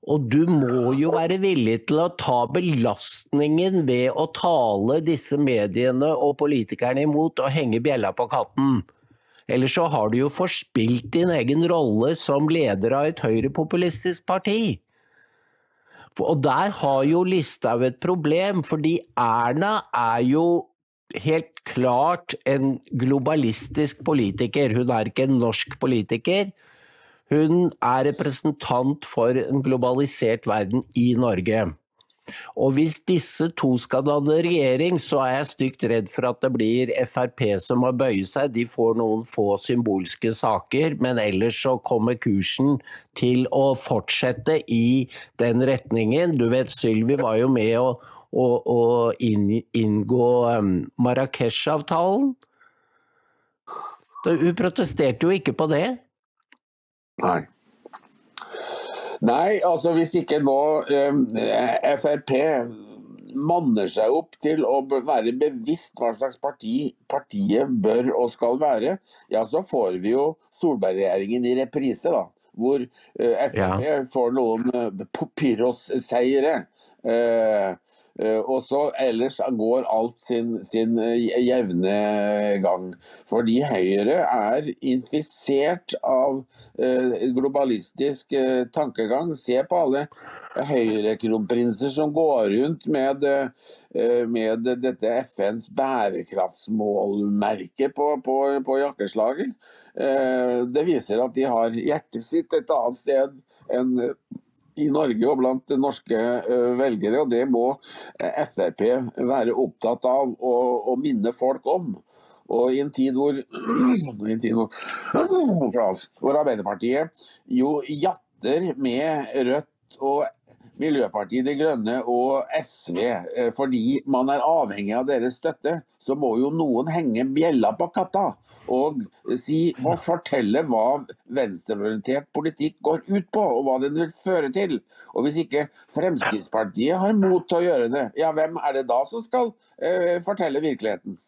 Og du må jo være villig til å ta belastningen ved å tale disse mediene og politikerne imot og henge bjella på katten. Ellers så har du jo forspilt din egen rolle som leder av et høyrepopulistisk parti. Og der har jo Listhaug et problem, fordi Erna er jo helt klart en globalistisk politiker. Hun er ikke en norsk politiker. Hun er representant for en globalisert verden i Norge. Og hvis disse to skal danne regjering, så er jeg stygt redd for at det blir Frp som må bøye seg. De får noen få symbolske saker, men ellers så kommer kursen til å fortsette i den retningen. Du vet, Sylvi var jo med å, å, å inngå um, Marrakech-avtalen. Hun protesterte jo ikke på det. Nei. Nei, altså hvis ikke nå eh, Frp manner seg opp til å være bevisst hva slags parti partiet bør og skal være, ja så får vi jo Solberg-regjeringen i reprise, da. Hvor eh, Frp ja. får noen eh, Pyrrhos-seiere. Eh, Eh, og så ellers går alt sin, sin, eh, jevne gang. Fordi Høyre er infisert av eh, globalistisk tankegang. Se på alle høyrekronprinser som går rundt med, med dette FNs bærekraftsmålmerke på, på, på jakkeslaget. Det viser at de har hjertet sitt et annet sted enn i Norge og blant norske eh, velgere, og det må eh, Frp være opptatt av å, minne folk om. Og i en tid hvor, en tid hvor, hvor Arbeiderpartiet jo jatter med Rødt og Miljøpartiet De Grønne og SV eh, fordi man er avhengig av deres støtte, så må jo noen henge bjella på katta og si, og fortelle hva venstreorientert politikk går ut på, og hva den vil føre til. Og Hvis ikke Fremskrittspartiet har mot til å gjøre det, ja, hvem er det da som skal uh, fortelle virkeligheten?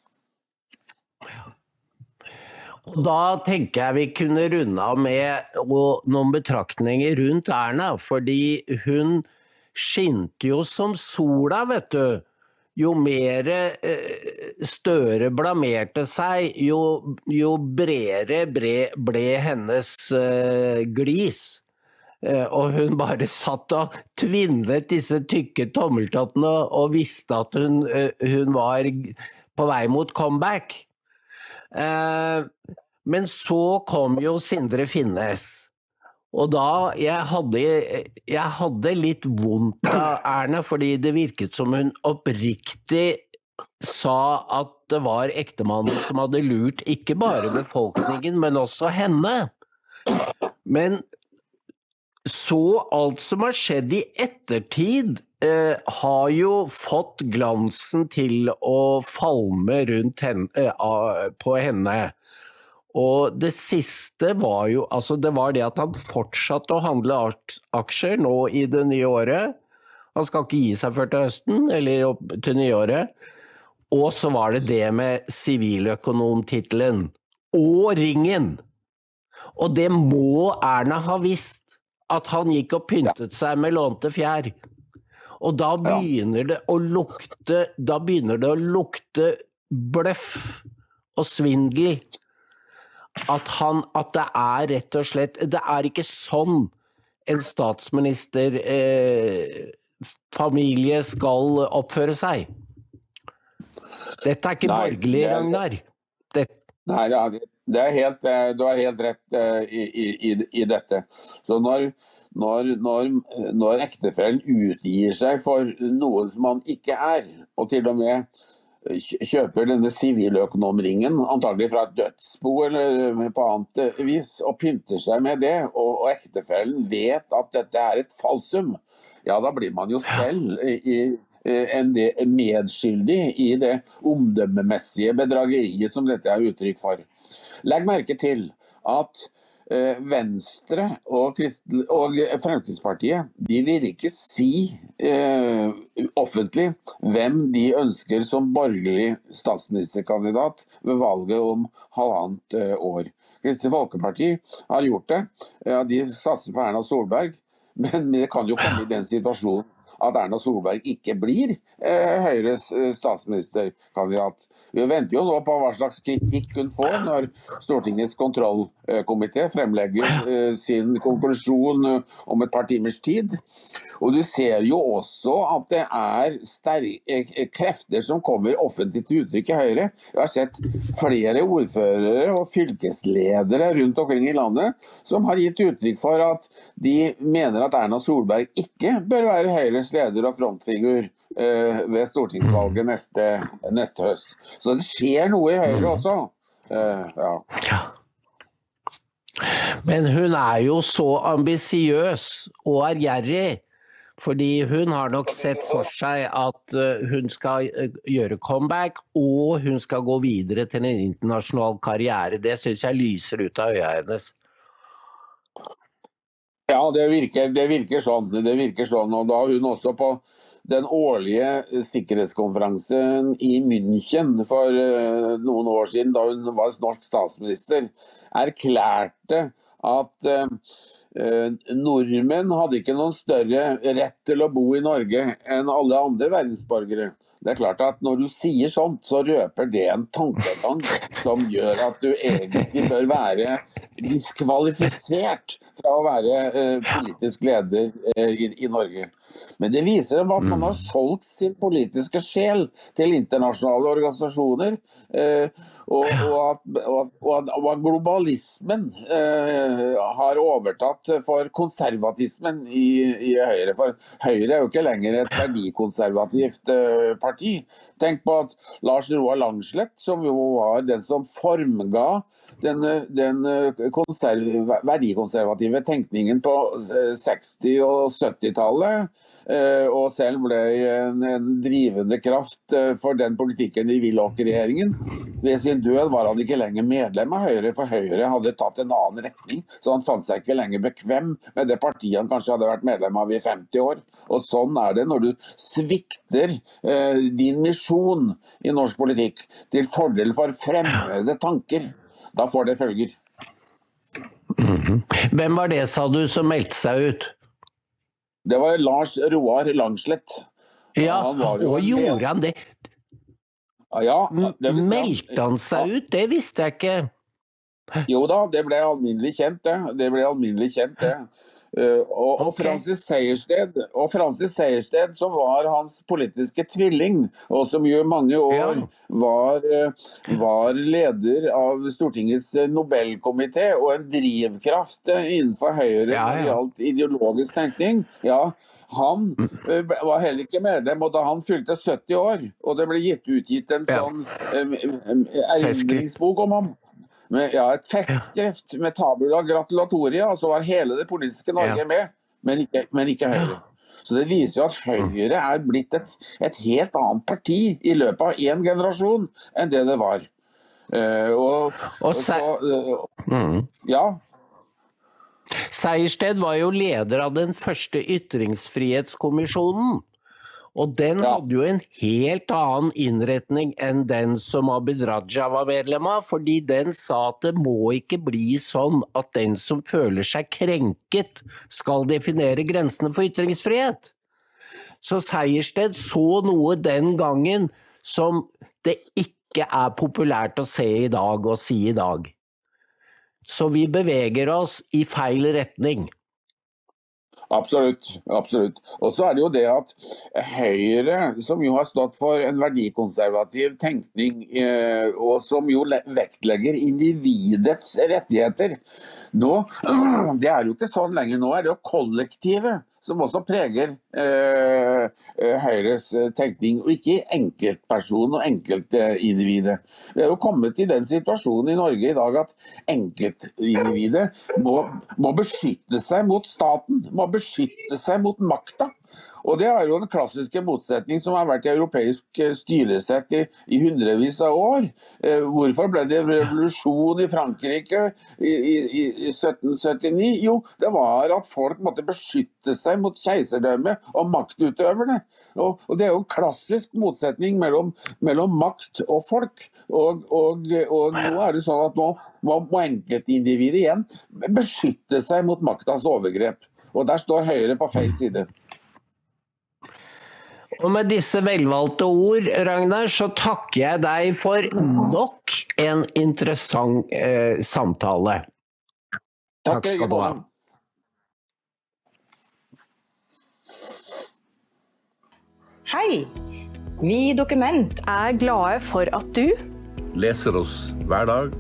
Da tenker jeg vi kunne runde av med noen betraktninger rundt Erna. Fordi hun skinte jo som sola, vet du. Jo mer eh, Støre blamerte seg, jo, jo bredere ble, ble hennes uh, glis. Uh, og hun bare satt og tvinnet disse tykke tommeltottene og visste at hun, uh, hun var på vei mot comeback. men så kom jo Sindre Finnes. Og da jeg hadde, jeg hadde litt vondt av Erna, fordi det virket som hun oppriktig sa at det var ektemannen som hadde lurt ikke bare befolkningen, men også henne. Men så alt som har skjedd i ettertid, eh, har jo fått glansen til å falme rundt henne, eh, på henne. Og det siste var jo altså det var det at han fortsatte å handle aksjer nå i det nye året. Han skal ikke gi seg før til høsten, eller til nyåret. Og så var det det med siviløkonomtittelen. Og ringen! Og det må Erna ha visst, at han gikk og pyntet seg med lånte fjær. Og da begynner det å lukte Da begynner det å lukte bløff og svindel at, han, at det er rett og slett Det er ikke sånn en statsministerfamilie eh, skal oppføre seg. Dette er ikke Nei, borgerlig, Ragnar. Det... Nei, det er helt, eh, du har helt rett uh, i, i, i, dette. Så når, når, når, når ektefellen utgir seg for noe som han ikke er, og til og med kjøper denne siviløkonomringen, antagelig fra et dødsbo eller på annet vis, og pynter seg med det, og, og ektefellen vet at dette er et falsum, ja da blir man jo selv i, en medskyldig i det omdømmemessige bedrageriet som dette er uttrykk for. Legg merke til at Venstre og, og, Fremskrittspartiet de vil ikke si eh, offentlig hvem de ønsker som borgerlig statsministerkandidat ved valget om halvannet eh, år. Kristelig Folkeparti har gjort det. Ja, de satser på Erna Solberg, men det kan jo komme i den situasjonen at Erna Solberg ikke blir eh, Høyres eh, statsministerkandidat. Vi venter jo nå på hva slags kritikk hun får når Stortingets kontrollkomité fremlegger eh, sin konklusjon om et par timers tid. Og du ser jo også at det er sterke krefter som kommer offentlig til uttrykk i Høyre. Jeg har sett flere ordførere og fylkesledere rundt omkring i landet som har gitt uttrykk for at de mener at Erna Solberg ikke bør være Høyres leder og frontfigur eh, ved stortingsvalget neste, neste høst. Så det skjer noe i Høyre også. Eh, ja. Men hun er jo så ambisiøs og ærgjerrig. Fordi hun har nok sett for seg at eh, hun skal gjøre comeback, og hun skal gå videre til en internasjonal karriere. Det syns jeg lyser ut av øya hennes. Ja, det virker, det virker sånn. Det virker sånn. Og da hun også på den årlige sikkerhetskonferansen i München for eh, noen år siden, da hun var norsk statsminister, erklærte at Eh, nordmenn hadde ikke noen større rett til å bo i Norge enn alle andre verdensborgere. Det er klart at Når du sier sånt, så røper det en tankegang som gjør at du egentlig bør være diskvalifisert fra å være eh, politisk leder eh, i, i, Norge. Men det viser at man har solgt sin politiske sjel til internasjonale organisasjoner. Eh, og, at, og, at, globalismen eh, har overtatt for konservatismen i, i, Høyre. For Høyre er jo ikke lenger et verdikonservativt eh, parti. Tenk på at Lars Roar Langslett, som jo var den som formga den, den verdikonservative tenkningen på 60- og 70-tallet, Eh, og selv ble en, en drivende kraft eh, for den politikken i Willoch-regjeringen. Ved sin død var han ikke lenger medlem av Høyre, for Høyre hadde tatt en annen retning. Så han fant seg ikke lenger bekvem med det partiet han kanskje hadde vært medlem av i 50 år. Og sånn er det når du svikter eh, din misjon i norsk politikk til fordel for fremmede tanker. Da får det følger. -hmm. Hvem var det, sa du, som meldte seg ut? Det var Lars Roar Langslett. Ja, og gjorde han det? Ja, det Meldte han seg ut? Det visste jeg ikke. Jo da, det ble alminnelig kjent, det. Det ble alminnelig kjent, det. Uh, og, og, Francis Sejersted, og Francis Sejersted, som var hans politiske tvilling, og som jo mange år var, uh, var, leder av Stortingets eh, Nobelkomité og en drivkraft innenfor Høyre ja, ja. når det gjaldt ideologisk tenkning. ja, han var heller ikke medlem, og da han fylte 70 år, og det ble gitt utgitt en sånn erindringsbok om ham med, ja, et festskrift med tabula gratulatoria, så var hele det politiske Norge ja. med, men ikke, men ikke, Høyre. Så Det viser jo at Høyre er blitt et, et helt annet parti i løpet av én generasjon enn det det var. Uh, og, og, så, uh, mm. Ja. Sejersted var jo leder av den første ytringsfrihetskommisjonen. Og den hadde jo en helt annen innretning enn den som Abid Raja var medlem av, fordi den sa at det må ikke bli sånn at den som føler seg krenket, skal definere grensene for ytringsfrihet. Så Sejersted så noe den gangen som det ikke er populært å se i dag og si i dag. Så vi beveger oss i feil retning. Absolutt. absolutt. Og så er det jo det at Høyre, som jo har stått for en verdikonservativ tenkning, eh, og som jo vektlegger individets rettigheter nå, Det er jo ikke sånn lenger. Nå er det jo kollektivet som også preger eh, eh Høyres eh, tenkning, og ikke enkeltpersonen og enkeltindividet. Vi er jo kommet i den situasjonen i Norge i dag at enkeltindividet må, må beskytte seg mot staten, må beskytte seg mot makta. Og Det er jo en klassiske motsetning som har vært i europeisk eh, styresett i, i hundrevis av år. Eh, hvorfor ble det revolusjon i Frankrike i, i, i, 1779? Jo, det var at folk måtte beskytte seg mot keiserdømmet og maktutøverne. Og, og Det er jo en klassisk motsetning mellom, mellom makt og folk. Og, og, og, nå er det sånn at nå må enkeltindividet igjen beskytte seg mot maktas overgrep. Og Der står Høyre på feil side. Og med disse velvalgte ord, Ragnar, så takker jeg deg for nok en interessant eh, samtale. Takk skal du ha. Hei! Vi i Dokument er glade for at du leser oss hver dag.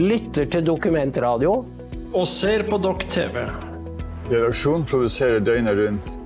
Lytter til Dokumentradio. Og ser på Dokk TV. Redaksjonen produserer døgnet rundt.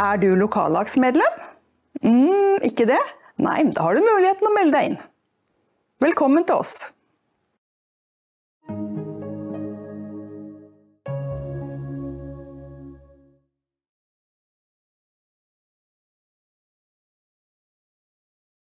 Er du lokallagsmedlem? Mm, ikke det? Nei, da har du muligheten å melde deg inn. Velkommen til oss.